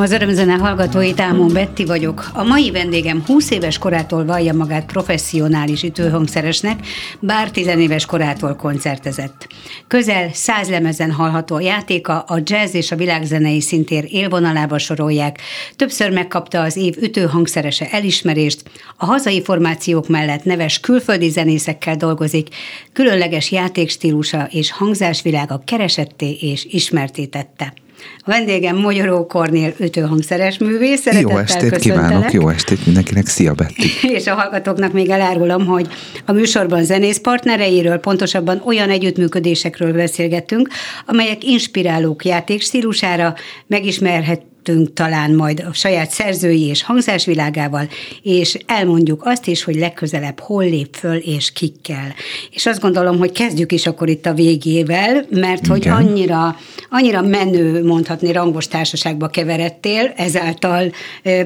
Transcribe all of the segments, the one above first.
Köszöntöm az örömzene hallgatóit, Ámon Betti vagyok. A mai vendégem 20 éves korától vallja magát professzionális ütőhangszeresnek, bár 10 éves korától koncertezett. Közel száz lemezen hallható a játéka, a jazz és a világzenei szintér élvonalába sorolják. Többször megkapta az év ütőhangszerese elismerést, a hazai formációk mellett neves külföldi zenészekkel dolgozik, különleges játékstílusa és hangzásvilága keresetté és ismertétette. A vendégem Magyaró Kornél ütőhangszeres művész. Jó estét kívánok, jó estét mindenkinek, szia Betty! És a hallgatóknak még elárulom, hogy a műsorban zenész partnereiről, pontosabban olyan együttműködésekről beszélgettünk, amelyek inspirálók játékstílusára, megismerhet lehetünk talán majd a saját szerzői és hangzásvilágával, és elmondjuk azt is, hogy legközelebb hol lép föl és kikkel. És azt gondolom, hogy kezdjük is akkor itt a végével, mert hogy Igen. annyira, annyira menő, mondhatni, rangos társaságba keveredtél, ezáltal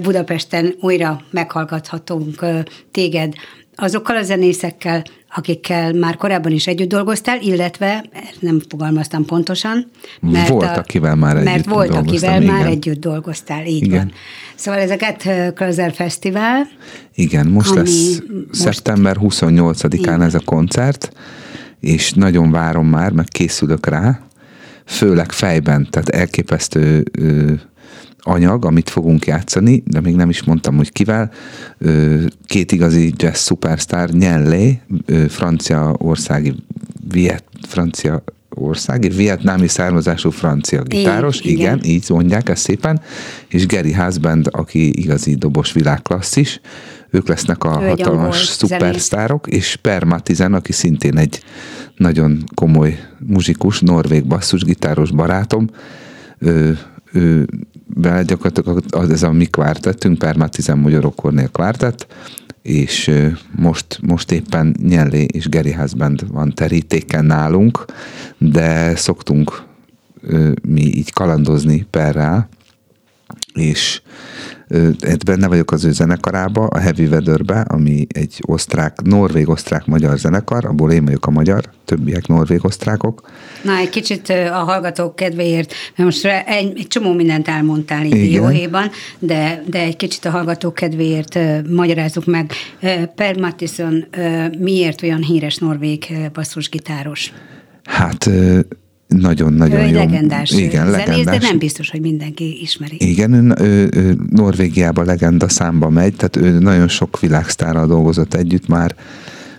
Budapesten újra meghallgathatunk téged azokkal a zenészekkel, akikkel már korábban is együtt dolgoztál, illetve nem fogalmaztam pontosan. Mert volt, a, akivel már mert együtt volt, akivel igen. már együtt dolgoztál, így igen. van. Szóval ez a Get Closer Fesztivál. Igen, most lesz most... szeptember 28-án ez a koncert, és nagyon várom már, meg készülök rá, főleg fejben, tehát elképesztő anyag, amit fogunk játszani, de még nem is mondtam, hogy kivel. Két igazi jazz superstar, Nyellé, francia országi, viet, francia országi, vietnámi származású francia gitáros, igen, igen, igen, így mondják ezt szépen, és Gary Husband, aki igazi dobos világklasszis, ők lesznek a ő hatalmas szupersztárok, és Permatizen, aki szintén egy nagyon komoly muzsikus, norvég basszusgitáros barátom, ő, ő be gyakorlatilag az, ez a mi kvártettünk, Permatizen Magyarok Kornél kvártett, és most, most éppen Nyellé és Geri Házband van terítéken nálunk, de szoktunk mi így kalandozni perrel, és benne vagyok az ő zenekarába, a Heavy Weatherbe, ami egy osztrák, norvég-osztrák-magyar zenekar, abból én vagyok a magyar, többiek norvég-osztrákok. Na, egy kicsit a hallgatók kedvéért, mert most egy, egy csomó mindent elmondtál így Jóhéban, de, de egy kicsit a hallgatók kedvéért magyarázzuk meg. Per Mattison miért olyan híres norvég basszusgitáros? Hát nagyon-nagyon jó. legendás igen, zenész, legendás. de nem biztos, hogy mindenki ismeri. Igen, ő, ő, Norvégiában legenda számba megy, tehát ő nagyon sok világsztárral dolgozott együtt már,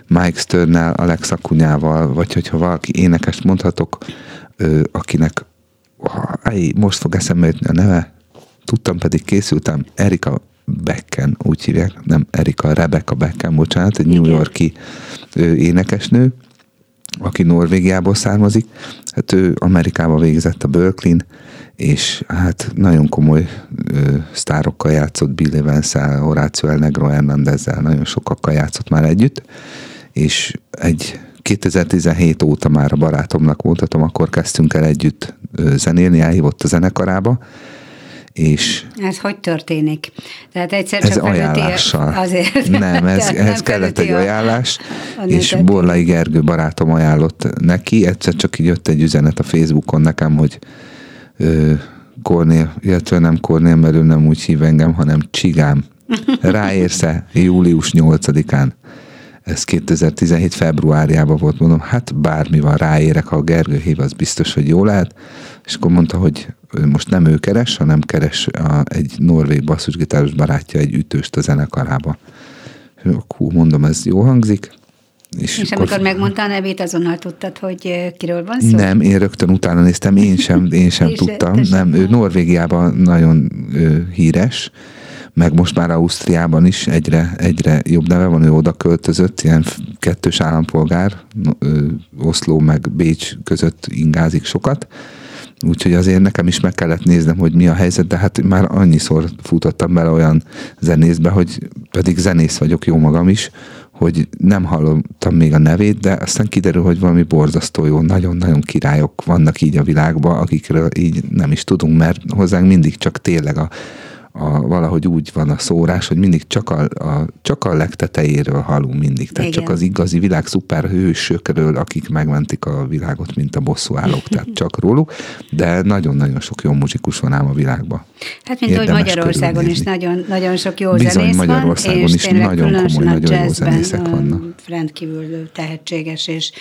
Mike Sternel, Alex Akunyával, vagy hogyha valaki énekest mondhatok, ő, akinek áj, most fog eszembe jutni a neve, tudtam, pedig készültem, Erika Becken, úgy hívják, nem Erika, Rebecca Becken, bocsánat, egy. New Yorki énekesnő, aki Norvégiából származik, hát ő Amerikába végzett a berkeley és hát nagyon komoly ö, sztárokkal játszott, Bill evans Horácio El Negro Hernandezzel, nagyon sokakkal játszott már együtt, és egy 2017 óta már a barátomnak mondhatom, akkor kezdtünk el együtt zenélni, elhívott a zenekarába, és ez hogy történik? Tehát egyszer csak ez ajánlással. Azért. Nem, ez, ehhez kellett egy ajánlás, és Borlai Gergő barátom ajánlott neki, egyszer csak így jött egy üzenet a Facebookon nekem, hogy ö, Kornél, illetve nem Kornél, mert ő nem úgy hív engem, hanem Csigám. Ráérsz-e július 8-án? Ez 2017 februárjában volt, mondom, hát bármi van, ráérek, ha a Gergő hív, az biztos, hogy jó lehet. És akkor mondta, hogy most nem ő keres, hanem keres a, egy norvég basszusgitáros barátja egy ütőst a zenekarába. Hú, mondom, ez jó hangzik. És, és amikor megmondta a nevét, azonnal tudtad, hogy kiről van szó? Nem, én rögtön utána néztem, én sem, én sem tudtam. Nem, ő Norvégiában nagyon ő, híres, meg most már Ausztriában is egyre, egyre jobb neve van, ő oda költözött, ilyen kettős állampolgár, Oszló meg Bécs között ingázik sokat, Úgyhogy azért nekem is meg kellett néznem, hogy mi a helyzet, de hát már annyiszor futottam bele olyan zenészbe, hogy pedig zenész vagyok jó magam is, hogy nem hallottam még a nevét, de aztán kiderül, hogy valami borzasztó jó, nagyon-nagyon királyok vannak így a világban, akikről így nem is tudunk, mert hozzánk mindig csak tényleg a, a, valahogy úgy van a szórás, hogy mindig csak a, a, csak a legtetejéről halunk mindig. Tehát Igen. csak az igazi világ szuperhősökről, akik megmentik a világot, mint a bosszúállók, tehát csak róluk, de nagyon-nagyon sok jó muzsikus van ám a világban. Hát mint hogy Magyarországon is nagyon, nagyon sok jó Bizony zenész Magyarországon van, is nagyon komoly, nagyon jó zenészek vannak. Rendkívül tehetséges és,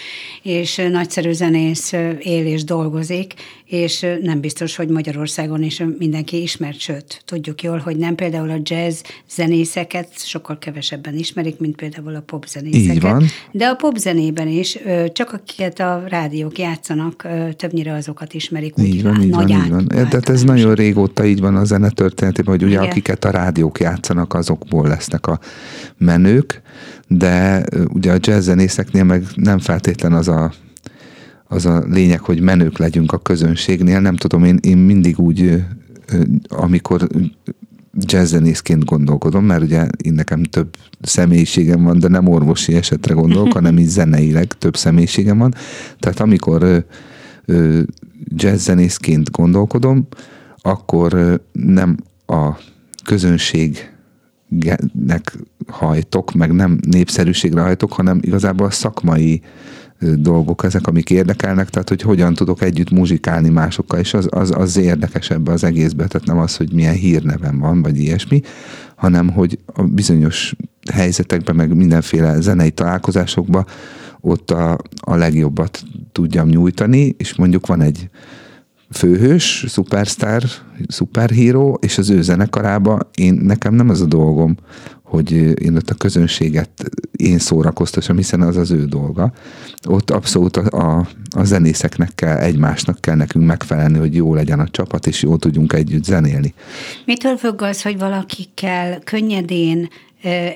és nagyszerű zenész él és dolgozik, és nem biztos, hogy Magyarországon is mindenki ismert, sőt, tudjuk jól, hogy nem például a jazz zenészeket sokkal kevesebben ismerik, mint például a pop zenészeket. Így van. De a pop zenében is, csak akiket a rádiók játszanak, többnyire azokat ismerik. Így van, így van, így van. De ez nagyon régóta így van a zene történetében, hogy ugye Igen. akiket a rádiók játszanak, azokból lesznek a menők, de ugye a jazz zenészeknél meg nem feltétlen az a az a lényeg, hogy menők legyünk a közönségnél. Nem tudom, én, én mindig úgy, amikor jazzzenészként gondolkodom, mert ugye én nekem több személyiségem van, de nem orvosi esetre gondolok, hanem így zeneileg több személyiségem van. Tehát amikor jazzzenészként gondolkodom, akkor nem a közönségnek hajtok, meg nem népszerűségre hajtok, hanem igazából a szakmai dolgok ezek, amik érdekelnek, tehát hogy hogyan tudok együtt muzsikálni másokkal, és az, az, az érdekesebb az egészben, tehát nem az, hogy milyen hírnevem van, vagy ilyesmi, hanem hogy a bizonyos helyzetekben, meg mindenféle zenei találkozásokban ott a, a legjobbat tudjam nyújtani, és mondjuk van egy főhős, szupersztár, szuperhíró, és az ő zenekarába én, nekem nem az a dolgom, hogy én ott a közönséget én szórakoztassam, hiszen az az ő dolga. Ott abszolút a, a, a zenészeknek kell, egymásnak kell nekünk megfelelni, hogy jó legyen a csapat, és jól tudjunk együtt zenélni. Mitől függ az, hogy valakikkel könnyedén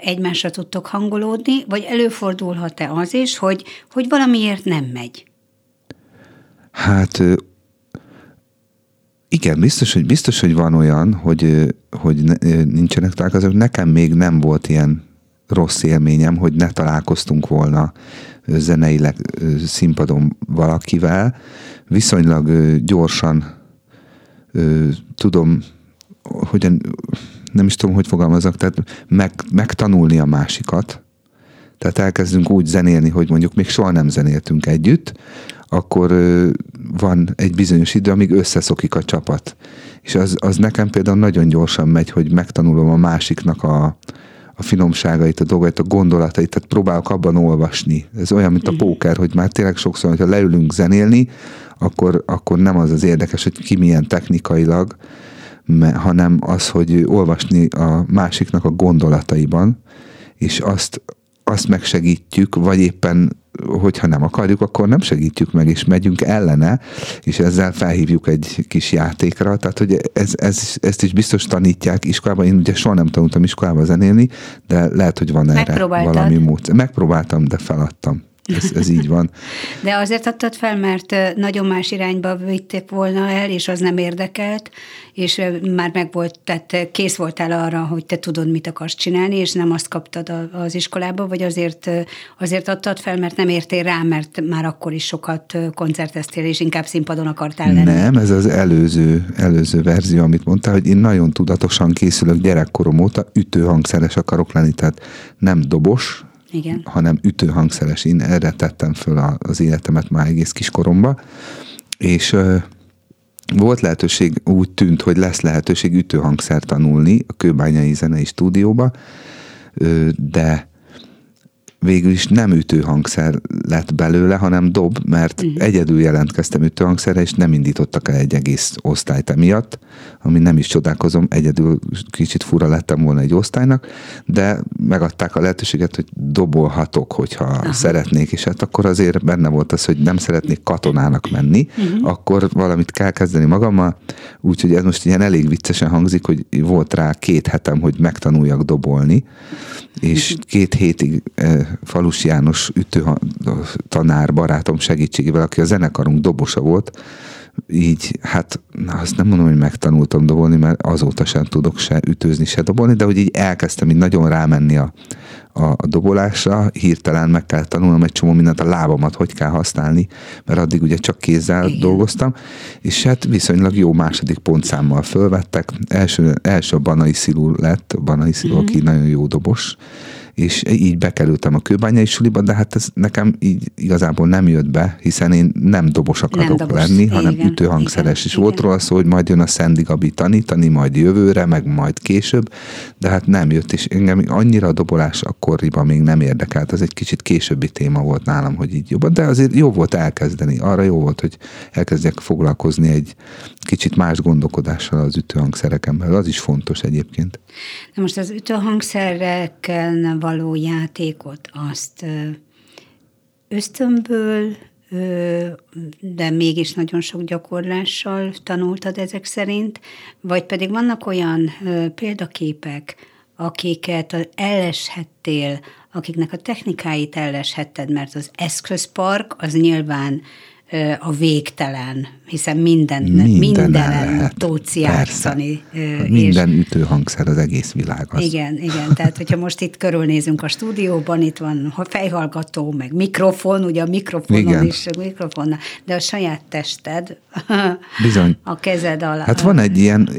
egymásra tudtok hangolódni, vagy előfordulhat-e az is, hogy, hogy valamiért nem megy? Hát igen, biztos, hogy, biztos, hogy van olyan, hogy, hogy nincsenek találkozók. Nekem még nem volt ilyen rossz élményem, hogy ne találkoztunk volna zeneileg színpadon valakivel. Viszonylag gyorsan tudom, hogyan, nem is tudom, hogy fogalmazok, tehát meg, megtanulni a másikat. Tehát elkezdünk úgy zenélni, hogy mondjuk még soha nem zenéltünk együtt, akkor van egy bizonyos idő, amíg összeszokik a csapat. És az, az nekem például nagyon gyorsan megy, hogy megtanulom a másiknak a, a finomságait, a dolgait, a gondolatait, tehát próbálok abban olvasni. Ez olyan, mint a mhm. póker, hogy már tényleg sokszor, hogyha leülünk zenélni, akkor, akkor nem az az érdekes, hogy ki milyen technikailag, hanem az, hogy olvasni a másiknak a gondolataiban, és azt, azt megsegítjük, vagy éppen hogyha nem akarjuk, akkor nem segítjük meg, és megyünk ellene, és ezzel felhívjuk egy kis játékra. Tehát, hogy ez, ez, ezt is biztos tanítják iskolában. Én ugye soha nem tanultam iskolába zenélni, de lehet, hogy van erre valami módszer. Megpróbáltam, de feladtam. Ez, ez így van. De azért adtad fel, mert nagyon más irányba vitték volna el, és az nem érdekelt, és már meg volt, tehát kész voltál arra, hogy te tudod, mit akarsz csinálni, és nem azt kaptad az iskolába, vagy azért, azért adtad fel, mert nem értél rá, mert már akkor is sokat koncerteztél, és inkább színpadon akartál lenni. Nem, ez az előző, előző verzió, amit mondtál, hogy én nagyon tudatosan készülök gyerekkorom óta, ütőhangszeres akarok lenni, tehát nem dobos, igen. hanem ütőhangszeres. Én erre tettem föl az életemet már egész kiskoromba, és volt lehetőség, úgy tűnt, hogy lesz lehetőség ütőhangszer tanulni a Kőbányai Zenei Stúdióba, de végül is nem ütőhangszer lett belőle, hanem dob, mert uh-huh. egyedül jelentkeztem ütőhangszerre, és nem indítottak el egy egész osztályt emiatt, ami nem is csodálkozom, egyedül kicsit fura lettem volna egy osztálynak, de megadták a lehetőséget, hogy dobolhatok, hogyha Aha. szeretnék, és hát akkor azért benne volt az, hogy nem szeretnék katonának menni, uh-huh. akkor valamit kell kezdeni magammal, úgyhogy ez most ilyen elég viccesen hangzik, hogy volt rá két hetem, hogy megtanuljak dobolni, és uh-huh. két hétig eh, Falus János ütő tanár barátom segítségével, aki a zenekarunk dobosa volt, így, hát azt nem mondom, hogy megtanultam dobolni, mert azóta sem tudok se ütőzni, se dobolni, de hogy így elkezdtem így nagyon rámenni a, a, a dobolásra, hirtelen meg kell tanulnom egy csomó mindent, a lábamat hogy kell használni, mert addig ugye csak kézzel Igen. dolgoztam, és hát viszonylag jó második pontszámmal fölvettek. Első, első a Banai Szilú lett, a Banai Szilú, mm-hmm. aki nagyon jó dobos, és így bekerültem a kőbányai suliba, de hát ez nekem így igazából nem jött be, hiszen én nem dobos akarok nem dobos. lenni, hanem igen, ütőhangszeres. is volt róla szó, hogy majd jön a Szendi Gabi tanítani, majd jövőre, meg majd később, de hát nem jött, és engem annyira a dobolás akkoriban még nem érdekelt, ez egy kicsit későbbi téma volt nálam, hogy így jobban, de azért jó volt elkezdeni, arra jó volt, hogy elkezdjek foglalkozni egy kicsit más gondolkodással az ütőhangszereken belül, az is fontos egyébként. Na most az ütőhangszereken való játékot azt ösztönből, de mégis nagyon sok gyakorlással tanultad ezek szerint, vagy pedig vannak olyan példaképek, akiket elleshettél, akiknek a technikáit elleshetted, mert az eszközpark az nyilván a végtelen, hiszen minden, minden mindenen tudsz játszani. Minden és... ütőhangszer az egész világ. Az. Igen, igen, tehát hogyha most itt körülnézünk a stúdióban, itt van fejhallgató, meg mikrofon, ugye a mikrofonon igen. is, mikrofon, de a saját tested Bizony. a kezed alá. Hát van egy ilyen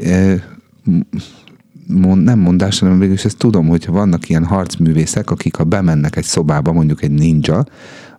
mond, nem mondás, hanem végül is ezt tudom, hogyha vannak ilyen harcművészek, akik ha bemennek egy szobába, mondjuk egy ninja,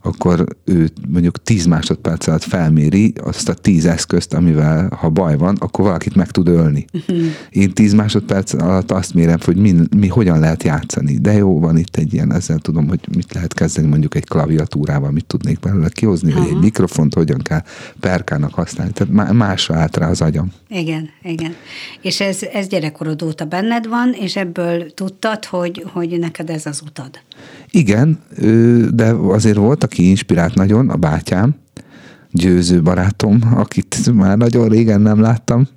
akkor ő mondjuk 10 másodperc alatt felméri azt a 10 eszközt, amivel ha baj van, akkor valakit meg tud ölni. Uh-huh. Én 10 másodperc alatt azt mérem, hogy mi, mi hogyan lehet játszani. De jó, van itt egy ilyen, ezzel tudom, hogy mit lehet kezdeni mondjuk egy klaviatúrával, mit tudnék belőle kihozni, uh-huh. vagy egy mikrofont hogyan kell perkának használni. Tehát másra állt rá az agyam. Igen, igen. És ez, ez gyerekkorod óta benned van, és ebből tudtad, hogy, hogy neked ez az utad. Igen, de azért volt, aki inspirált nagyon, a bátyám, győző barátom, akit már nagyon régen nem láttam,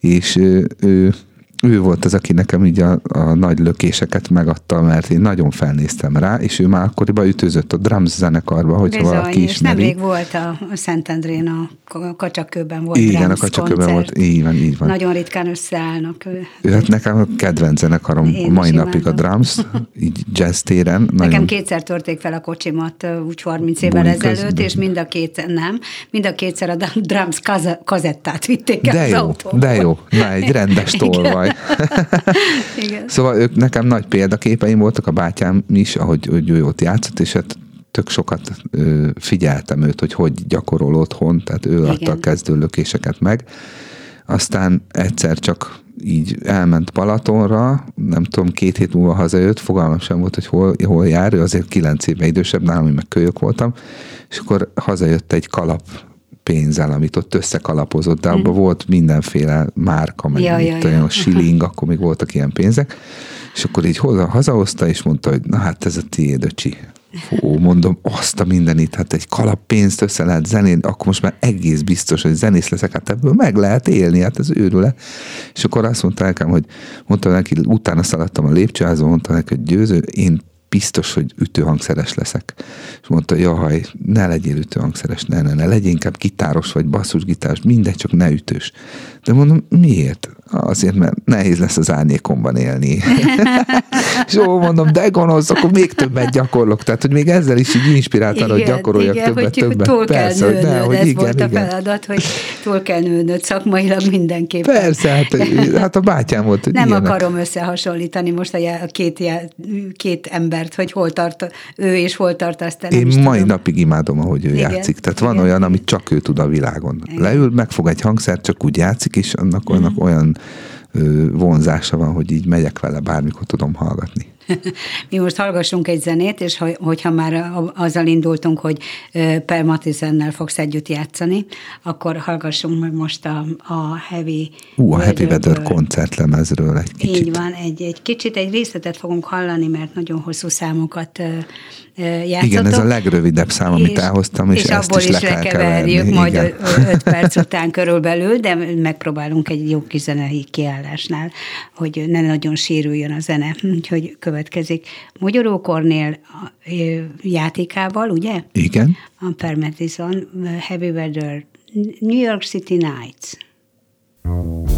és ő, ő ő volt az, aki nekem így a, a nagy lökéseket megadta, mert én nagyon felnéztem rá, és ő már akkoriban ütőzött a drums zenekarba, hogyha Bizony, valaki és ismeri. nemrég volt a Szentendrén, a Kacsakőben volt Igen, a Kacsakőben volt, így van, így van. Nagyon ritkán összeállnak. Ő, hát nekem a kedvenc zenekarom én mai napig a drums, így jazz téren. Nagyon... Nekem kétszer törték fel a kocsimat, úgy 30 évvel Búj, ezelőtt, közben. és mind a két, nem, mind a kétszer a drums kazettát vitték de el jó, az. De jó, na egy rendes tolvaj. Igen. Szóval ők nekem nagy példaképeim voltak, a bátyám is, ahogy, hogy ő ott játszott, és hát tök sokat ö, figyeltem őt, hogy hogy gyakorol otthon, tehát ő Igen. adta a kezdőlökéseket meg. Aztán egyszer csak így elment Balatonra, nem tudom, két hét múlva hazajött, fogalmam sem volt, hogy hol, hol jár, ő azért kilenc éve idősebb nálam, meg kölyök voltam, és akkor hazajött egy kalap pénzzel, amit ott összekalapozott, de abban mm. volt mindenféle márka, meg ja, ja, ja. a shilling, akkor még voltak ilyen pénzek, és akkor így hozzá, hazahozta, és mondta, hogy na hát ez a tiéd, öcsi. Ó, mondom, azt a mindenit, hát egy kalap pénzt össze lehet zenélni, akkor most már egész biztos, hogy zenész leszek, hát ebből meg lehet élni, hát ez őrüle. És akkor azt mondta nekem, hogy mondta neki, utána szaladtam a lépcsőházon, mondta neki, hogy győző, én biztos, hogy ütőhangszeres leszek. És mondta, jaj, ne legyél ütőhangszeres, ne, ne, ne, legyél inkább gitáros vagy basszusgitáros, mindegy, csak ne ütős. De mondom, miért? Azért, mert nehéz lesz az árnyékomban élni. és ó, mondom, de gonosz, akkor még többet gyakorlok. Tehát, hogy még ezzel is így inspiráltál, hogy gyakoroljak igen, többet, hogy többet. Túl kell Persze, nőnöd, ne, hogy ez igen, volt a feladat, hogy túl kell nőnöd szakmailag mindenképpen. Persze, hát, hát a bátyám volt. Hogy Nem ilyenek. akarom összehasonlítani most a két, két embert, hogy hol tart ő és hol tart azt. Én mai tudom. napig imádom, ahogy ő igen, játszik. Tehát igen. van olyan, amit csak ő tud a világon. Igen. Leül, megfog egy hangszert, csak úgy játszik, és annak, annak mm. olyan vonzása van, hogy így megyek vele, bármikor tudom hallgatni. Mi most hallgassunk egy zenét, és hogyha már azzal indultunk, hogy Per Matizennel fogsz együtt játszani, akkor hallgassunk meg most a, a Heavy Ú, a Heavy Weather koncertlemezről egy kicsit. Így van, egy, egy kicsit, egy részletet fogunk hallani, mert nagyon hosszú számokat játszottok. Igen, ez a legrövidebb szám, amit és, elhoztam, és, és ezt abból is, is le kell majd Igen. perc után körülbelül, de megpróbálunk egy jó kis zenei kiállásnál, hogy ne nagyon sérüljön a zene. Úgyhogy következik Magyaró Kornél játékával, ugye? Igen. A Permetison Heavy Weather New York City Nights. Nos,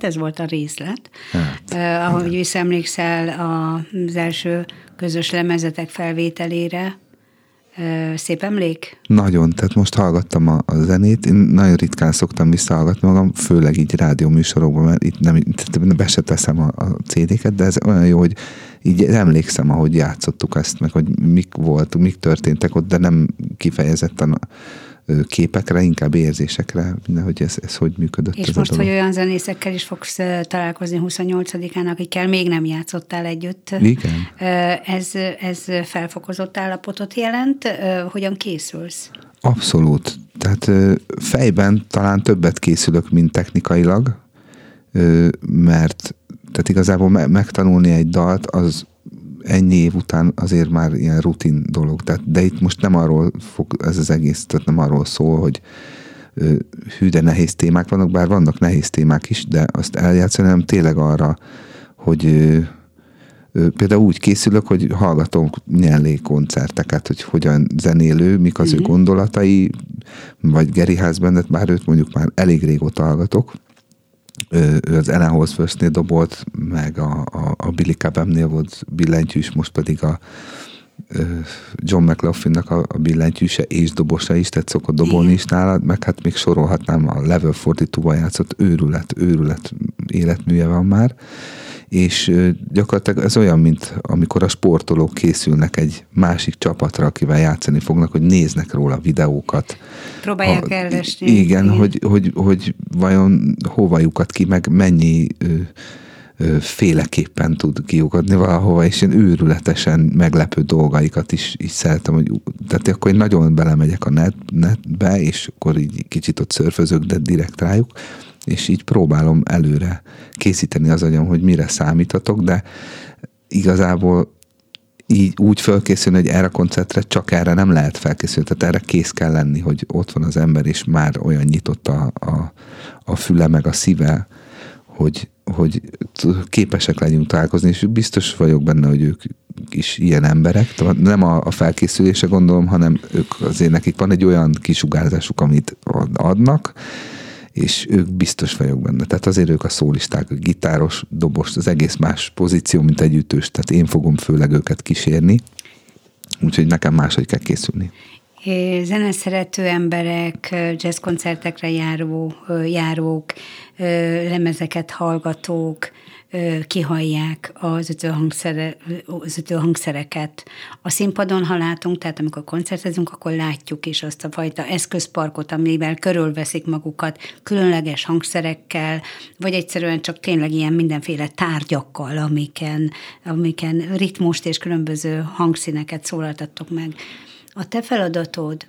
hát ez volt a részlet. Hát, ahogy visszaemlékszel az első közös lemezetek felvételére, Szép emlék? Nagyon, tehát most hallgattam a, a zenét, én nagyon ritkán szoktam visszahallgatni magam, főleg így rádióműsorokban, mert itt nem, be se teszem a, a CD-ket, de ez olyan jó, hogy így emlékszem, ahogy játszottuk ezt, meg hogy mik volt, mik történtek ott, de nem kifejezetten képekre, inkább érzésekre, hogy ez, ez hogy működött. És most, hogy olyan zenészekkel is fogsz találkozni 28-án, akikkel még nem játszottál együtt. Igen. Ez, ez felfokozott állapotot jelent. Hogyan készülsz? Abszolút. Tehát fejben talán többet készülök, mint technikailag, mert tehát igazából megtanulni egy dalt, az ennyi év után azért már ilyen rutin dolog. Tehát, de itt most nem arról fog ez az egész, tehát nem arról szól, hogy hű, de nehéz témák vannak, bár vannak nehéz témák is, de azt eljátszani, nem tényleg arra, hogy például úgy készülök, hogy hallgatom nyellé koncerteket, hogy hogyan zenélő, mik az uh-huh. ő mhm. gondolatai, vagy Geri Ház bár őt mondjuk már elég régóta hallgatok, ő, ő az Ellen Holzfirstnél dobolt, meg a, a, a Billy Cabemnél volt billentyűs, most pedig a John McLaughlinnak a, a billentyűse és dobosa is, tehát szokott dobolni is nálad, meg hát még sorolhatnám a Level 42-val játszott őrület, őrület életműje van már, és gyakorlatilag ez olyan, mint amikor a sportolók készülnek egy másik csapatra, akivel játszani fognak, hogy néznek róla videókat. Próbálják ha, elvesni. Igen, igen. Hogy, hogy, hogy vajon hova lyukad ki, meg mennyi ö, ö, féleképpen tud kiukadni valahova, és én őrületesen meglepő dolgaikat is, is szeretem, hogy tehát akkor én nagyon belemegyek a net, netbe, és akkor így kicsit ott szörfözök, de direkt rájuk, és így próbálom előre készíteni az agyam, hogy mire számítatok, de igazából így úgy felkészülni, hogy erre a koncertre csak erre nem lehet felkészülni, tehát erre kész kell lenni, hogy ott van az ember, és már olyan nyitott a, a, a füle meg a szíve, hogy, hogy képesek legyünk találkozni, és biztos vagyok benne, hogy ők is ilyen emberek, nem a, a felkészülése gondolom, hanem ők azért nekik van egy olyan kisugárzásuk, amit adnak, és ők biztos vagyok benne. Tehát azért ők a szólisták, a gitáros, dobos, az egész más pozíció, mint egy ütős, tehát én fogom főleg őket kísérni, úgyhogy nekem máshogy kell készülni. Zeneszerető emberek, jazzkoncertekre járó, járók, lemezeket hallgatók, kihallják az ütőhangszere, az ütőhangszereket. A színpadon, ha látunk, tehát amikor koncertezünk, akkor látjuk is azt a fajta eszközparkot, amivel körülveszik magukat különleges hangszerekkel, vagy egyszerűen csak tényleg ilyen mindenféle tárgyakkal, amiken, amiken ritmust és különböző hangszíneket szólaltattok meg. A te feladatod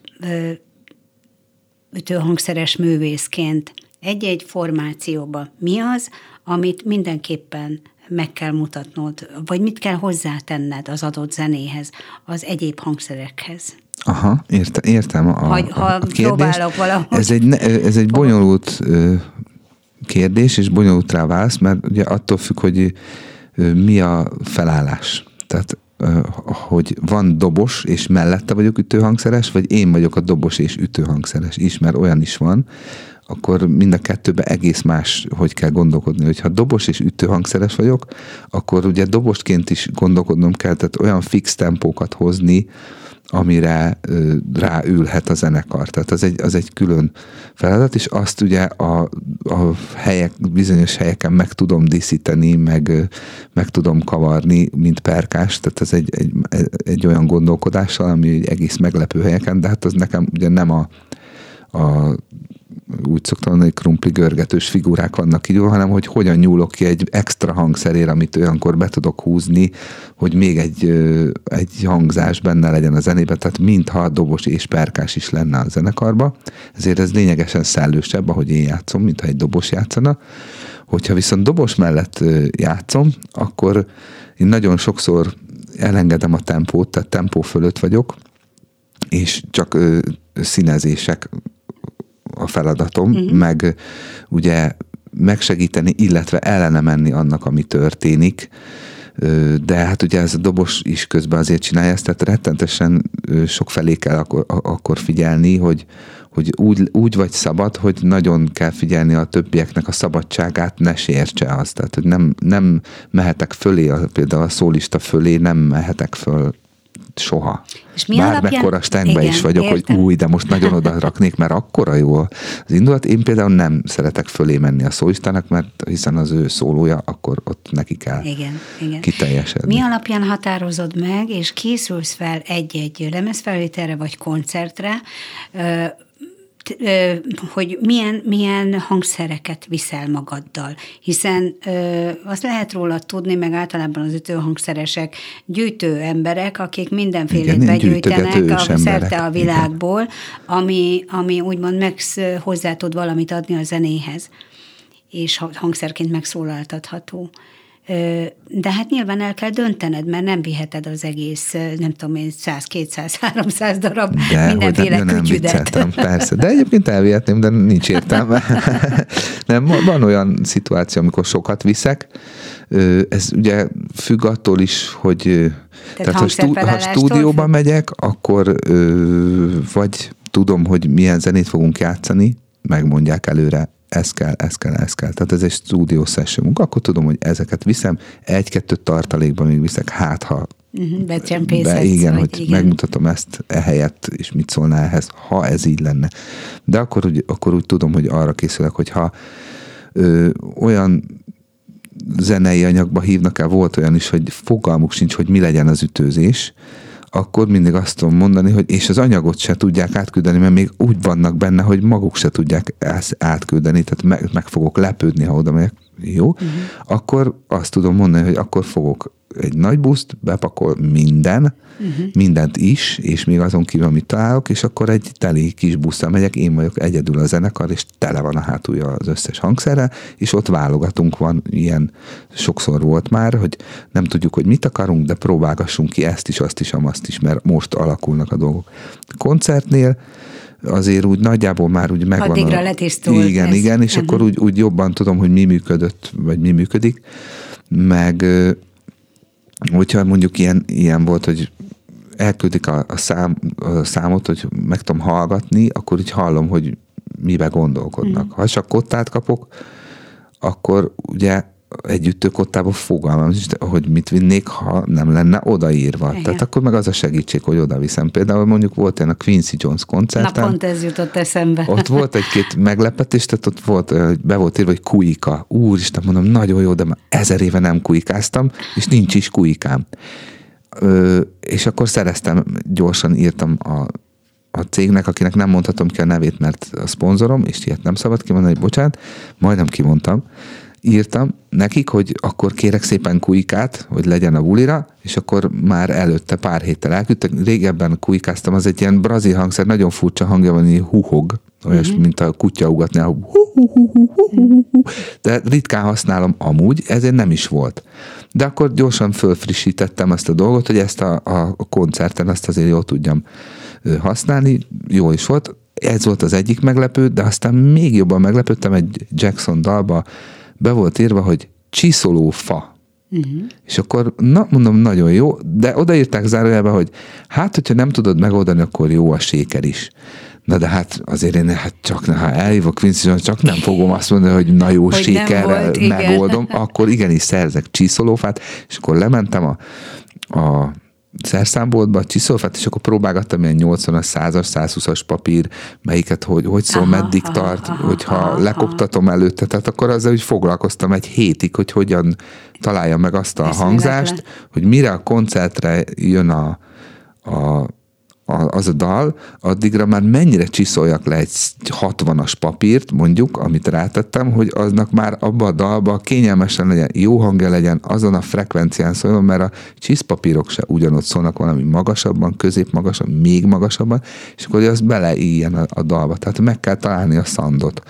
ütőhangszeres művészként egy-egy formációba mi az, amit mindenképpen meg kell mutatnod, vagy mit kell hozzátenned az adott zenéhez, az egyéb hangszerekhez. Aha, érte, értem a, ha, ha a próbálok valahogy. Ez egy, ez egy bonyolult kérdés, és bonyolult rá válasz, mert ugye attól függ, hogy mi a felállás. Tehát hogy van dobos, és mellette vagyok ütőhangszeres, vagy én vagyok a dobos és ütőhangszeres is, mert olyan is van, akkor mind a kettőben egész más, hogy kell gondolkodni. Hogyha dobos és ütőhangszeres vagyok, akkor ugye dobosként is gondolkodnom kell, tehát olyan fix tempókat hozni, amire ráülhet a zenekar. Tehát az egy, az egy külön feladat, és azt ugye a, a helyek, bizonyos helyeken meg tudom díszíteni, meg, meg tudom kavarni, mint perkás, tehát ez egy, egy, egy olyan gondolkodással, ami egy egész meglepő helyeken, de hát az nekem ugye nem a, a úgy szoktam mondani, hogy krumpli görgetős figurák vannak így, hanem hogy hogyan nyúlok ki egy extra hangszerére, amit olyankor be tudok húzni, hogy még egy, egy hangzás benne legyen a zenében, tehát mintha dobos és perkás is lenne a zenekarba. Ezért ez lényegesen szellősebb, ahogy én játszom, mintha egy dobos játszana. Hogyha viszont dobos mellett játszom, akkor én nagyon sokszor elengedem a tempót, tehát tempó fölött vagyok, és csak színezések a feladatom, uh-huh. meg ugye megsegíteni, illetve ellene menni annak, ami történik, de hát ugye ez a dobos is közben azért csinálja ezt, tehát rettentesen sok felé kell akkor, akkor figyelni, hogy, hogy úgy, úgy vagy szabad, hogy nagyon kell figyelni a többieknek a szabadságát, ne sértse azt. Tehát, hogy nem, nem mehetek fölé, például a szólista fölé nem mehetek föl soha. És mi Bármekkora stengbe is vagyok, értem. hogy új, de most nagyon oda raknék, mert akkora jó az indulat. Én például nem szeretek fölé menni a szólistának, mert hiszen az ő szólója, akkor ott neki kell igen, igen. kiteljesedni. Mi alapján határozod meg, és készülsz fel egy-egy lemezfelvételre vagy koncertre, hogy milyen, milyen hangszereket viszel magaddal, hiszen azt lehet róla tudni, meg általában az ütőhangszeresek gyűjtő emberek, akik mindenfélét begyűjtenek a, szerte a világból, ami, ami úgymond meg hozzá tud valamit adni a zenéhez, és hangszerként megszólaltatható. De hát nyilván el kell döntened, mert nem viheted az egész, nem tudom én, 100, 200, 300 darab de, mindenféle hogy nem. Nem persze. De egyébként elvihetném, de nincs értelme. nem, van olyan szituáció, amikor sokat viszek, ez ugye függ attól is, hogy tehát, tehát ha, stú, ha stúdióba megyek, akkor vagy tudom, hogy milyen zenét fogunk játszani, megmondják előre ez kell, ez kell, ez kell. Tehát ez egy stúdió session akkor tudom, hogy ezeket viszem, egy-kettőt tartalékban még viszek, hát ha uh-huh, be, igen, hogy igen. megmutatom ezt ehelyett, és mit szólna ehhez, ha ez így lenne. De akkor úgy, akkor úgy tudom, hogy arra készülök, hogy ha ö, olyan zenei anyagba hívnak el, volt olyan is, hogy fogalmuk sincs, hogy mi legyen az ütőzés, akkor mindig azt tudom mondani, hogy és az anyagot se tudják átküldeni, mert még úgy vannak benne, hogy maguk se tudják ezt átküldeni, tehát meg, meg fogok lepődni, ha oda megyek, jó, uh-huh. akkor azt tudom mondani, hogy akkor fogok egy nagy buszt, bepakol minden, uh-huh. mindent is, és még azon kívül, amit találok, és akkor egy teli kis busszal megyek, én vagyok egyedül a zenekar, és tele van a hátulja az összes hangszerre, és ott válogatunk, van ilyen, sokszor volt már, hogy nem tudjuk, hogy mit akarunk, de próbálgassunk ki ezt is, azt is, azt is, mert most alakulnak a dolgok. Koncertnél azért úgy nagyjából már úgy megvan. Addigra a... letisztult. Igen, ez. igen, és uh-huh. akkor úgy, úgy jobban tudom, hogy mi működött, vagy mi működik, meg hogyha mondjuk ilyen, ilyen volt, hogy elküldik a, a, szám, a számot, hogy meg tudom hallgatni, akkor úgy hallom, hogy mibe gondolkodnak. Mm. Ha csak kottát kapok, akkor ugye együtt kottában fogalmam hogy mit vinnék, ha nem lenne odaírva. Igen. Tehát akkor meg az a segítség, hogy oda viszem. Például mondjuk volt ilyen a Quincy Jones koncerten. Na pont ez jutott eszembe. Ott volt egy-két meglepetés, tehát ott volt, be volt írva, hogy kuika. Úristen, mondom, nagyon jó, de már ezer éve nem kuikáztam, és nincs is kuikám. Ö, és akkor szereztem, gyorsan írtam a a cégnek, akinek nem mondhatom ki a nevét, mert a szponzorom, és ilyet nem szabad kimondani, hogy bocsánat, majdnem kimondtam, írtam nekik, hogy akkor kérek szépen kuikát, hogy legyen a bulira, és akkor már előtte pár héttel elküldtek. Régebben kuikáztam, az egy ilyen brazil hangszer, nagyon furcsa hangja van, hogy huhog, olyas, mm-hmm. mint a kutya ugatni, de ritkán használom amúgy, ezért nem is volt. De akkor gyorsan fölfrissítettem ezt a dolgot, hogy ezt a, a koncerten azt azért jól tudjam használni, jó is volt. Ez volt az egyik meglepő, de aztán még jobban meglepődtem egy Jackson dalba, be volt írva, hogy csiszoló fa. Uh-huh. És akkor, na, mondom, nagyon jó, de odaírták zárójelbe, hogy hát, hogyha nem tudod megoldani, akkor jó a séker is. Na de hát azért én hát csak, ha elhívok Quincy csak nem fogom azt mondani, hogy na jó, hogy sékerrel megoldom, igen. akkor igenis szerzek csiszolófát, és akkor lementem a, a szerszámboltba, csiszolfát, és akkor próbálgattam ilyen 80-as, 100-as, 120-as papír, melyiket, hogy, hogy szól, aha, meddig aha, tart, aha, hogyha aha, lekoptatom előtte, tehát akkor azzal úgy foglalkoztam egy hétig, hogy hogyan találja meg azt a Ez hangzást, hogy mire a koncertre jön a, a az a dal, addigra már mennyire csiszoljak le egy 60-as papírt, mondjuk, amit rátettem, hogy aznak már abba a dalba kényelmesen legyen, jó hangja legyen, azon a frekvencián szóljon, mert a csiszpapírok se ugyanott szólnak valami magasabban, középmagasabban, még magasabban, és akkor az beleíjen a, a dalba. Tehát meg kell találni a szandot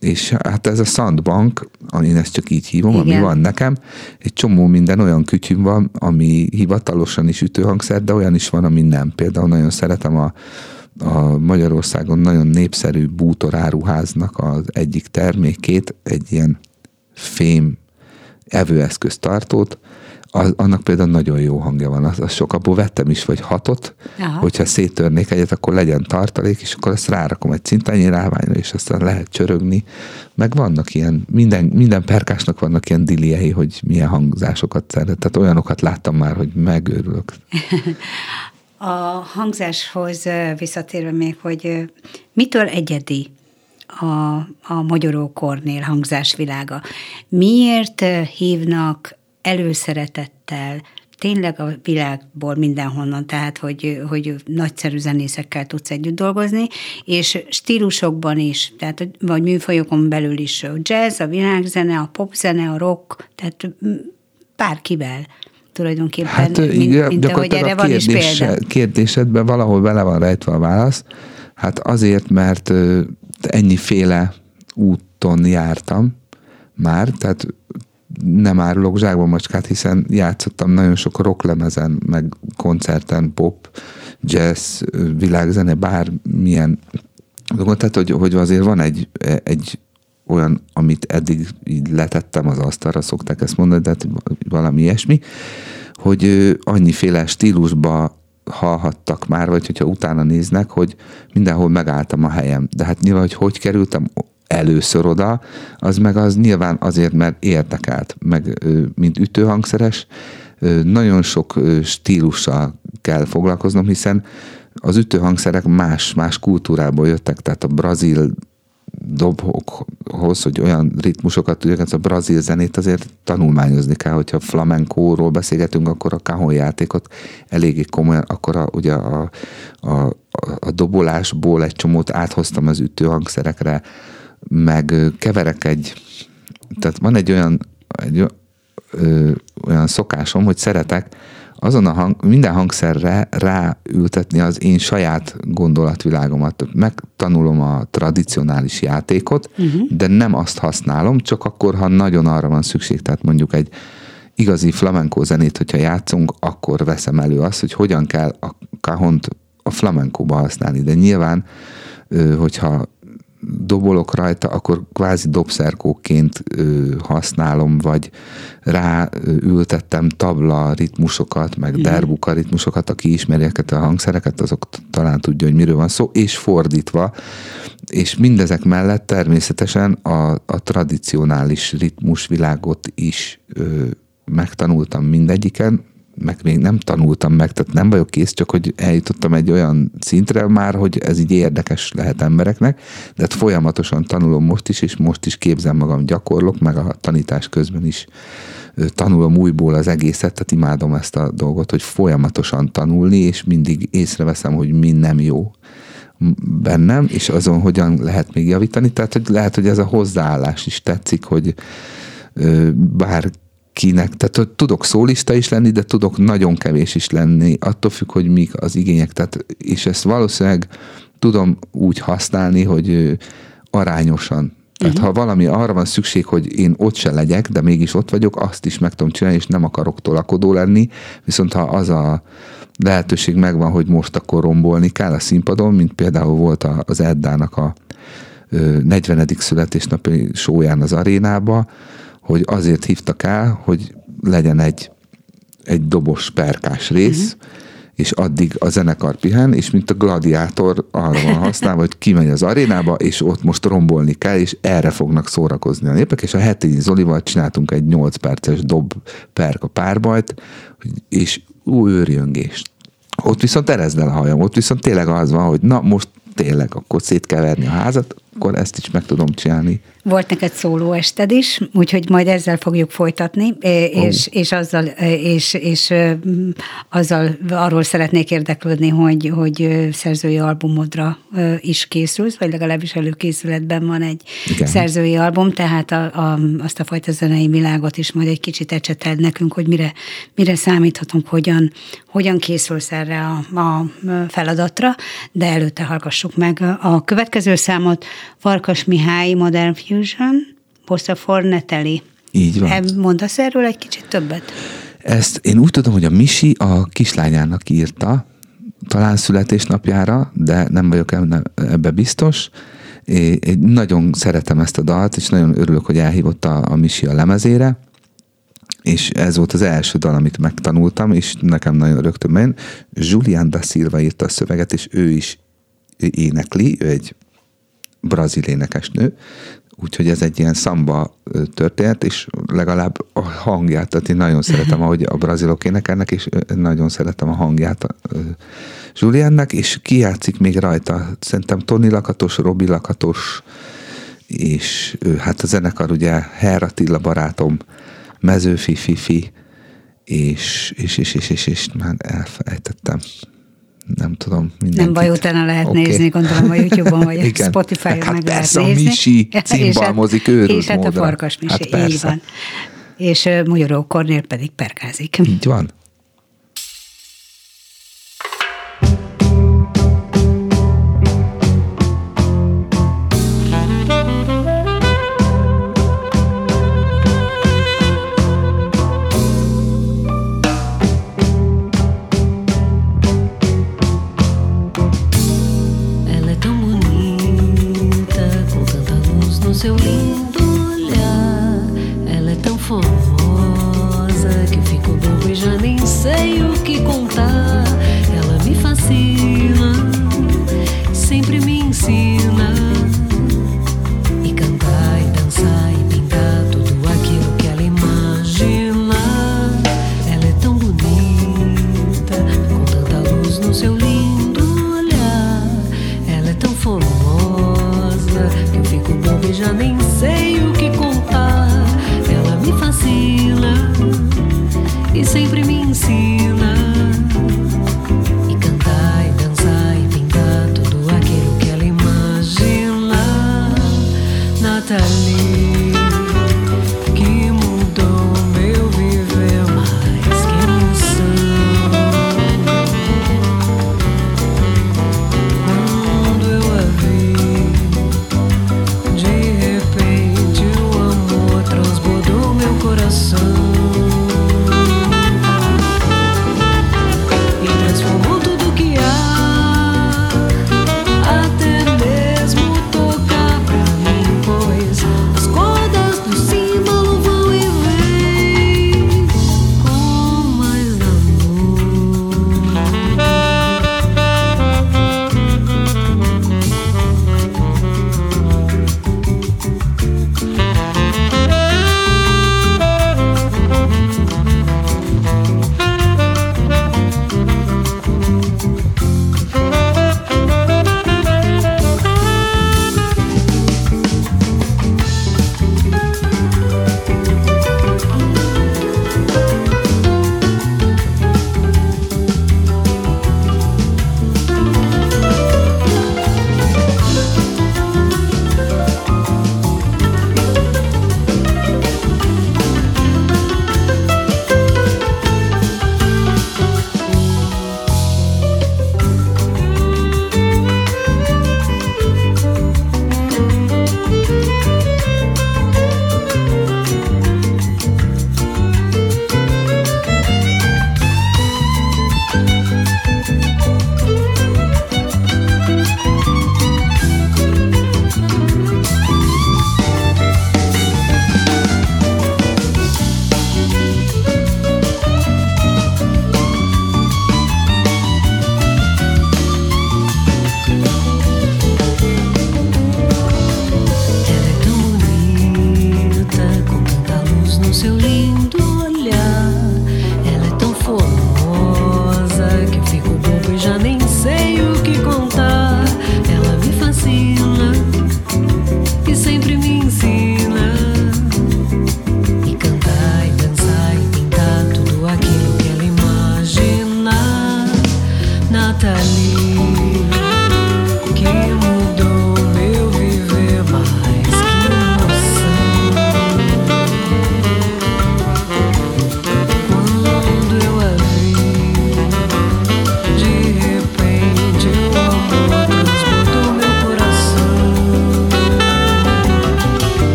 és hát ez a Sandbank, én ezt csak így hívom, Igen. ami van nekem, egy csomó minden olyan kütyüm van, ami hivatalosan is ütőhangszer, de olyan is van, ami nem. Például nagyon szeretem a, a Magyarországon nagyon népszerű bútoráruháznak az egyik termékét, egy ilyen fém evőeszköz tartót, az, annak például nagyon jó hangja van. Az, az sok, abból vettem is, vagy hatot, Aha. hogyha széttörnék egyet, akkor legyen tartalék, és akkor ezt rárakom egy cintányi ráványra, és aztán lehet csörögni. Meg vannak ilyen, minden, minden perkásnak vannak ilyen diliei, hogy milyen hangzásokat szeret. Tehát olyanokat láttam már, hogy megőrülök. A hangzáshoz visszatérve még, hogy mitől egyedi a, a Magyaró Kornél hangzásvilága? Miért hívnak előszeretettel tényleg a világból mindenhonnan, tehát hogy, hogy nagyszerű zenészekkel tudsz együtt dolgozni, és stílusokban is, tehát vagy műfajokon belül is a jazz, a világzene, a popzene, a rock, tehát bárkivel tulajdonképpen, hát, mint, igen, mint ahogy erre van is példa. Kérdésedben valahol bele van rejtve a válasz. Hát azért, mert ennyiféle úton jártam már, tehát nem árulok zsákba macskát, hiszen játszottam nagyon sok rocklemezen, meg koncerten, pop, jazz, világzene, bármilyen dolgot, tehát hogy, hogy azért van egy, egy olyan, amit eddig így letettem az asztalra, szokták ezt mondani, de hát valami ilyesmi, hogy annyiféle stílusba hallhattak már, vagy hogyha utána néznek, hogy mindenhol megálltam a helyem. De hát nyilván, hogy hogy kerültem először oda, az meg az nyilván azért, mert érdekelt, meg mint ütőhangszeres, nagyon sok stílussal kell foglalkoznom, hiszen az ütőhangszerek más, más kultúrából jöttek, tehát a brazil dobokhoz, hogy olyan ritmusokat tudják, ez a brazil zenét azért tanulmányozni kell, hogyha flamenkóról beszélgetünk, akkor a kahon játékot eléggé komolyan, akkor a, ugye a, a, a dobolásból egy csomót áthoztam az ütőhangszerekre, meg keverek egy, tehát van egy olyan, egy, ö, olyan szokásom, hogy szeretek azon a hang, minden hangszerre ráültetni az én saját gondolatvilágomat. Megtanulom a tradicionális játékot, uh-huh. de nem azt használom, csak akkor, ha nagyon arra van szükség. Tehát mondjuk egy igazi flamenco zenét, hogyha játszunk, akkor veszem elő azt, hogy hogyan kell a kahont a flamenkóba használni. De nyilván, hogyha dobolok rajta, akkor kvázi dobszerkóként használom, vagy ráültettem tabla ritmusokat, meg mm. derbuka ritmusokat, aki ismeri a hangszereket, azok talán tudja, hogy miről van szó, és fordítva, és mindezek mellett természetesen a, a tradicionális ritmusvilágot is ö, megtanultam mindegyiken, meg még nem tanultam meg, tehát nem vagyok kész, csak hogy eljutottam egy olyan szintre már, hogy ez így érdekes lehet embereknek, de hát folyamatosan tanulom most is, és most is képzem magam, gyakorlok, meg a tanítás közben is tanulom újból az egészet, tehát imádom ezt a dolgot, hogy folyamatosan tanulni, és mindig észreveszem, hogy mi nem jó bennem, és azon hogyan lehet még javítani. Tehát, hogy lehet, hogy ez a hozzáállás is tetszik, hogy bár kinek, tehát tudok szólista is lenni, de tudok nagyon kevés is lenni, attól függ, hogy mik az igények, tehát, és ezt valószínűleg tudom úgy használni, hogy arányosan. Tehát uh-huh. ha valami arra van szükség, hogy én ott se legyek, de mégis ott vagyok, azt is meg tudom csinálni, és nem akarok tolakodó lenni, viszont ha az a lehetőség megvan, hogy most akkor rombolni kell a színpadon, mint például volt az Eddának a 40. születésnapi sóján az arénába, hogy azért hívtak el, hogy legyen egy, egy dobos perkás rész, uh-huh. és addig a zenekar pihen, és mint a gladiátor arra van használva, hogy kimegy az arénába, és ott most rombolni kell, és erre fognak szórakozni a népek, és a heti Zolival csináltunk egy 8 perces dob perka párbajt, és új őrjöngést. Ott viszont erezd el a hajam, ott viszont tényleg az van, hogy na most tényleg akkor szét kell verni a házat, akkor ezt is meg tudom csinálni. Volt neked szóló ested is, úgyhogy majd ezzel fogjuk folytatni, és, oh. és, azzal, és, és azzal arról szeretnék érdeklődni, hogy, hogy szerzői albumodra is készülsz, vagy legalábbis előkészületben van egy Igen. szerzői album, tehát a, a, azt a fajta zenei világot is majd egy kicsit ecseted nekünk, hogy mire, mire számíthatunk, hogyan, hogyan készülsz erre a, a feladatra, de előtte hallgassuk meg a következő számot, Farkas Mihály Modern Fusion, Bossa for Neteli. Így van. Mondasz erről egy kicsit többet? Ezt én úgy tudom, hogy a Misi a kislányának írta, talán születésnapjára, de nem vagyok ebbe biztos. Én nagyon szeretem ezt a dalt, és nagyon örülök, hogy elhívott a, a Misi a lemezére, és ez volt az első dal, amit megtanultam, és nekem nagyon rögtön menj. Julian da Silva írta a szöveget, és ő is énekli, ő egy brazil énekesnő, úgyhogy ez egy ilyen szamba történet, és legalább a hangját, tehát én nagyon szeretem, ahogy a brazilok énekelnek, és nagyon szeretem a hangját a Juliannek, és kijátszik még rajta, szerintem Tony Lakatos, Robi Lakatos, és hát a zenekar ugye Herr Attila barátom, Mezőfi Fifi, és, és, és, és, és, és már elfelejtettem nem tudom. Mindenkit. Nem baj, utána lehet okay. nézni, gondolom a YouTube-on, vagy a Spotify-on hát meg persze, lehet nézni. a Misi hát- őrült És hát a farkas Misi, hát így van. És uh, Magyaró Kornél pedig perkázik. Így van. seu lindo olhar. Ela é tão formosa que fico bobo e já nem sei o que contar.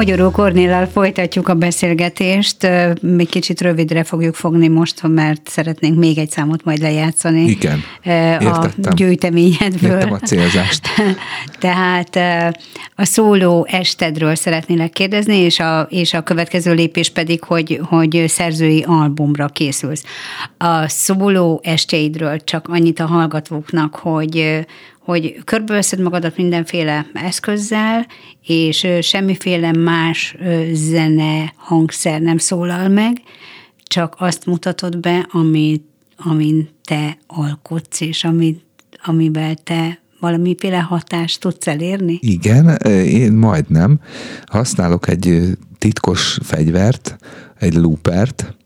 Magyaró Kornéllal folytatjuk a beszélgetést. Még kicsit rövidre fogjuk fogni most, mert szeretnénk még egy számot majd lejátszani. Igen, A gyűjteményedből. Értem a célzást. Tehát a szóló estedről szeretnélek kérdezni, és a, és a következő lépés pedig, hogy, hogy szerzői albumra készülsz. A szóló estjeidről csak annyit a hallgatóknak, hogy, hogy körbeveszed magadat mindenféle eszközzel, és semmiféle más zene, hangszer nem szólal meg, csak azt mutatod be, amit, amin te alkotsz, és amit, amivel te valamiféle hatást tudsz elérni? Igen, én majdnem. Használok egy titkos fegyvert, egy loopert,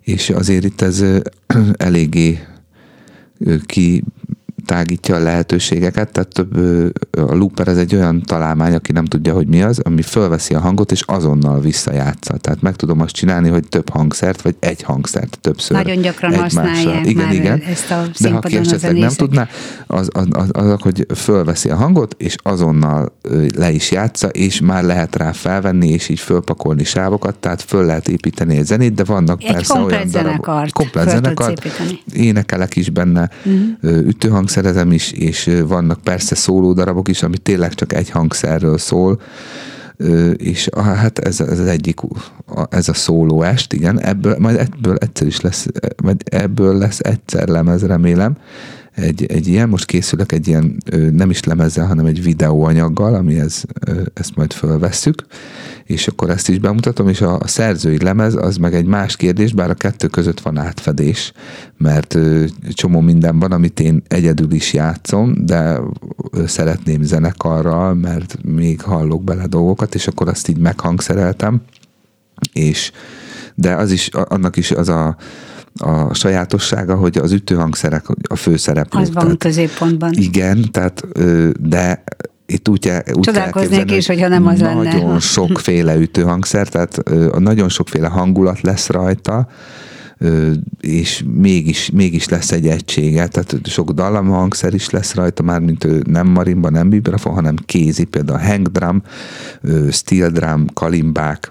és azért itt ez eléggé ki tágítja a lehetőségeket, tehát több, a looper ez egy olyan találmány, aki nem tudja, hogy mi az, ami fölveszi a hangot, és azonnal visszajátsza. Tehát meg tudom azt csinálni, hogy több hangszert, vagy egy hangszert többször. Nagyon gyakran egymással. használják igen, már igen. ezt a De ha ki esetleg nem tudná, az, az, az, az, hogy fölveszi a hangot, és azonnal le is játsza, és már lehet rá felvenni, és így fölpakolni sávokat, tehát föl lehet építeni egy zenét, de vannak egy persze olyan darabok. Komplet zenekart. Énekelek is benne, uh-huh. ütőhangszer hangszerezem is, és vannak persze szóló darabok is, ami tényleg csak egy hangszerről szól, és hát ez, ez az egyik, ez a szóló est, igen, ebből, majd ebből egyszer is lesz, majd ebből lesz egyszer lemez, remélem, egy, egy ilyen, most készülök egy ilyen nem is lemezzel, hanem egy videóanyaggal, amihez ezt majd fölvesszük, és akkor ezt is bemutatom, és a, a szerzői lemez az meg egy más kérdés, bár a kettő között van átfedés, mert csomó minden van, amit én egyedül is játszom, de szeretném zenekarral, mert még hallok bele dolgokat, és akkor azt így meghangszereltem, és de az is, annak is az a a sajátossága, hogy az ütőhangszerek a főszereplők. Az van tehát, középpontban. Igen, tehát, de itt úgy, úgy Csodálkoznék is, hogyha nem az nagyon lenne. Nagyon sokféle ütőhangszer, tehát nagyon sokféle hangulat lesz rajta, és mégis, mégis lesz egy egysége, tehát sok dallamhangszer is lesz rajta, már mint nem marimba, nem vibrafon, hanem kézi, például hang drum, steel drum, kalimbák,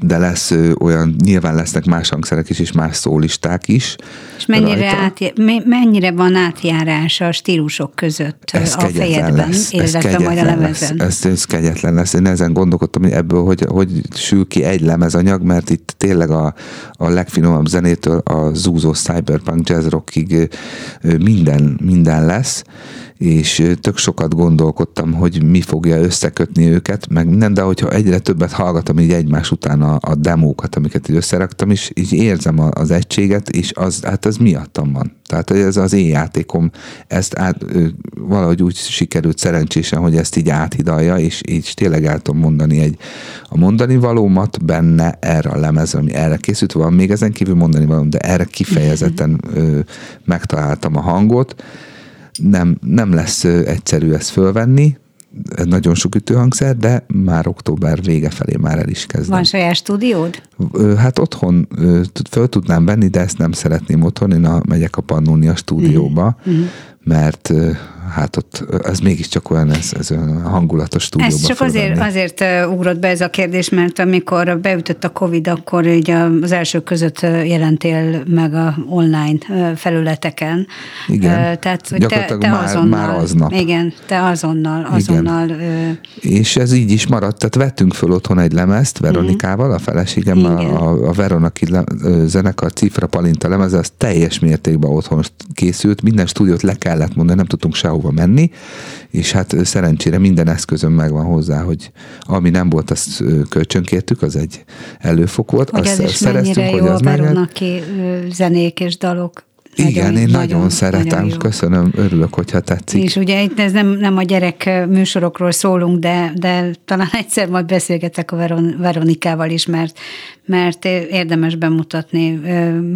de lesz ö, olyan, nyilván lesznek más hangszerek is, és más szólisták is. És mennyire, át, mennyire van átjárás a stílusok között ez a fejedben, lesz, illetve majd a lemezen? Lesz, ez, ez kegyetlen lesz. Én ezen gondolkodtam hogy ebből, hogy, hogy sül ki egy lemezanyag, mert itt tényleg a, a legfinomabb zenétől a zúzó cyberpunk jazz rockig minden, minden lesz, és tök sokat gondolkodtam, hogy mi fogja összekötni őket, meg minden, de hogyha egyre többet hallgatom így egymás után a, a demókat, amiket így összeraktam, és így érzem az egységet, és az, hát az miattam van. Tehát ez az én játékom, ezt át, valahogy úgy sikerült szerencsésen, hogy ezt így áthidalja, és így tényleg el tudom mondani egy, a mondani valómat benne erre a lemezre, ami erre készült, van még ezen kívül mondani valóm, de erre kifejezetten ö, megtaláltam a hangot, nem, nem lesz egyszerű ezt fölvenni, nagyon sok ütőhangszer, de már október vége felé már el is kezdem. Van saját stúdiód? Hát otthon föl tudnám venni, de ezt nem szeretném otthon, én a, megyek a Pannonia stúdióba, uh-huh. mert hát ott ez mégiscsak olyan, ez, ez olyan hangulatos stúdióban. Ez csak azért, azért ugrott be ez a kérdés, mert amikor beütött a Covid, akkor így az elsők között jelentél meg a online felületeken. Igen. Tehát, hogy te, te már, azonnal, már aznap. Igen, te azonnal, azonnal. Igen. És ez így is maradt, tehát vettünk föl otthon egy lemezt Veronikával, a feleségemmel, a, a Veronaki zenekar Cifra Palinta lemez, az teljes mértékben otthon készült, minden stúdiót le kellett mondani, nem tudtunk sehova menni, és hát szerencsére minden eszközön megvan hozzá, hogy ami nem volt, azt kölcsönkértük, az egy előfok volt. Hogy azt az is mennyire jó a Veronaki zenék és dalok igen, nagyon, én nagyon, nagyon szeretem, nagyon köszönöm, örülök, hogyha tetszik. És ugye itt ez nem, nem a gyerek műsorokról szólunk, de, de talán egyszer majd beszélgetek a Veron, Veronikával is, mert, mert érdemes bemutatni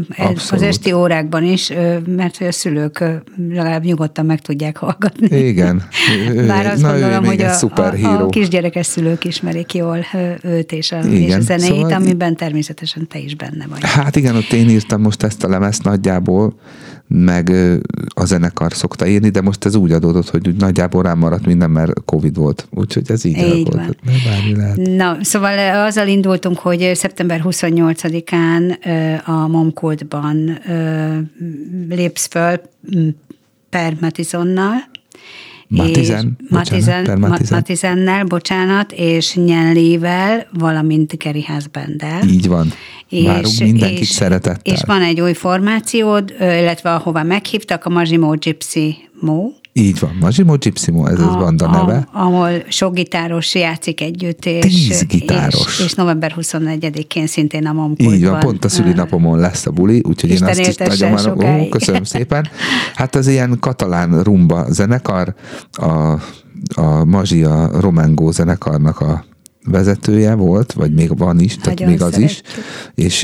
Abszolút. az esti órákban is, mert a szülők legalább nyugodtan meg tudják hallgatni. Igen. Bár azt Na, gondolom, hogy a, a, a kisgyerekes szülők ismerik jól őt és a, igen, és a zenét, szóval amiben természetesen te is benne vagy. Hát igen, ott én írtam most ezt a lemezt nagyjából, meg a zenekar szokta írni, de most ez úgy adódott, hogy úgy nagyjából rám maradt minden, mert Covid volt. Úgyhogy ez így, így volt. lehet. Na, szóval azzal indultunk, hogy szeptember 28-án a Momkodban lépsz föl per Matizonnal, Matizen, és Matizen, Matizennel, bocsánat, és Nyenlével, valamint Geri Házbendel. Így van. Várunk mindenkit és, szeretettel. És van egy új formációd, illetve ahova meghívtak, a Mazsimó Gypsy Mo, így van, Mazsimo Gypsimo, ez a, az banda neve. A, ahol sok gitáros játszik együtt, és, Tíz gitáros. És, és november 24-én szintén a Momkultban. Így van, pont a szülinapomon lesz a buli, úgyhogy Isten én azt is nagyon várom. Ó, köszönöm szépen. Hát az ilyen katalán rumba zenekar, a, a Mazsi a Romango zenekarnak a vezetője volt, vagy még van is, tehát Nagyon még az szeretjük. is, és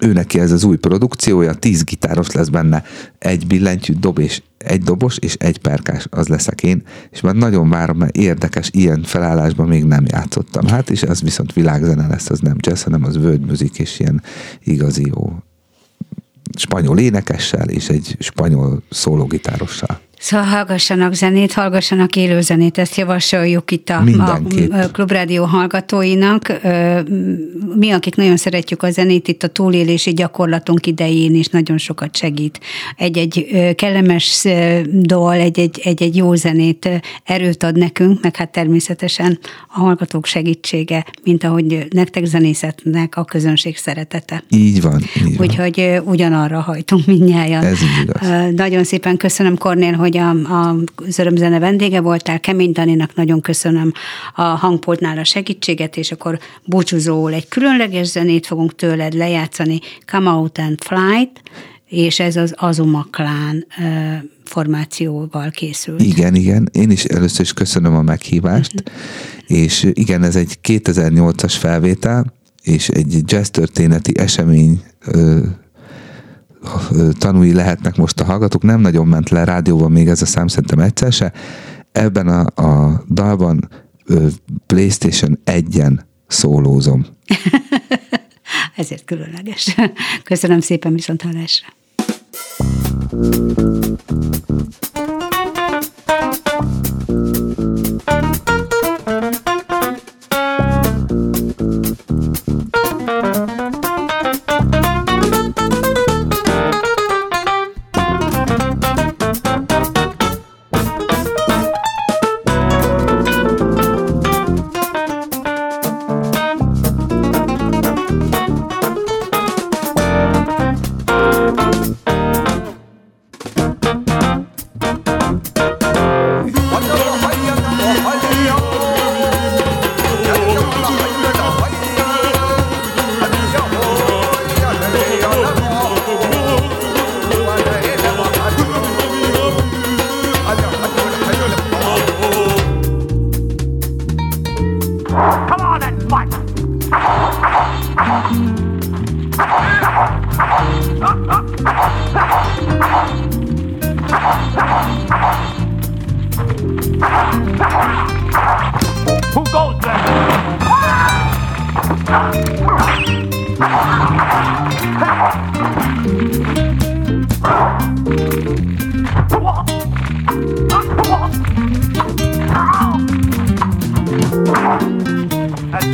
ő neki ez az új produkciója, tíz gitáros lesz benne, egy billentyű dob és egy dobos és egy perkás, az leszek én, és már nagyon várom, mert érdekes, ilyen felállásban még nem játszottam. Hát, és az viszont világzene lesz, az nem jazz, hanem az völgymüzik, és ilyen igazi jó spanyol énekessel és egy spanyol szólógitárossal. Szóval hallgassanak zenét, hallgassanak élő zenét, ezt javasoljuk itt a, a Klubrádió hallgatóinak. Mi, akik nagyon szeretjük a zenét, itt a túlélési gyakorlatunk idején is nagyon sokat segít. Egy-egy kellemes dal, egy-egy, egy-egy jó zenét erőt ad nekünk, meg hát természetesen a hallgatók segítsége, mint ahogy nektek zenészetnek a közönség szeretete. Így van. Így Úgyhogy ugyanarra hajtunk mindnyájan. Ez igaz. Nagyon szépen köszönöm, Kornél, hogy hogy a, a Zörömzene vendége voltál, Kemény Daninak nagyon köszönöm a hangpultnál a segítséget, és akkor búcsúzóul egy különleges zenét fogunk tőled lejátszani, Come Out and Flight, és ez az Azuma Klán formációval készült. Igen, igen. Én is először is köszönöm a meghívást, uh-huh. és igen, ez egy 2008-as felvétel, és egy jazz történeti esemény tanúi lehetnek most a hallgatók. Nem nagyon ment le rádióban még ez a szám, szerintem egyszer se. Ebben a, a dalban PlayStation 1-en szólózom. Ezért különleges. Köszönöm szépen viszont hallásra.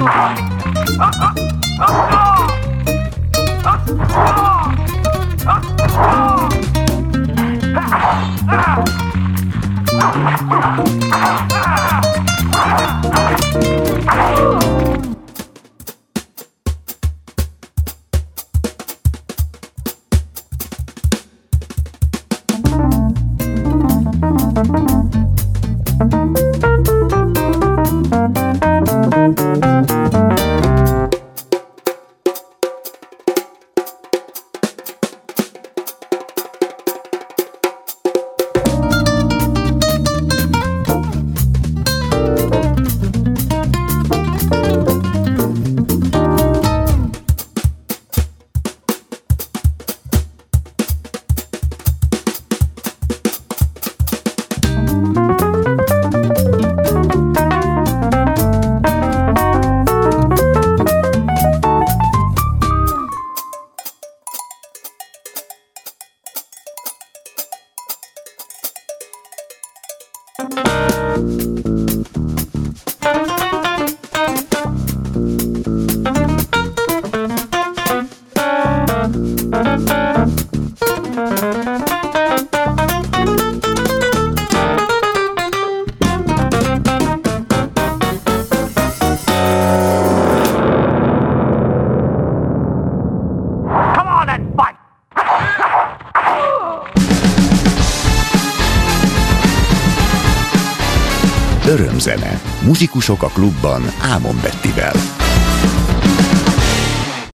啊啊啊啊。Muzsikusok a klubban Ámon Bettivel.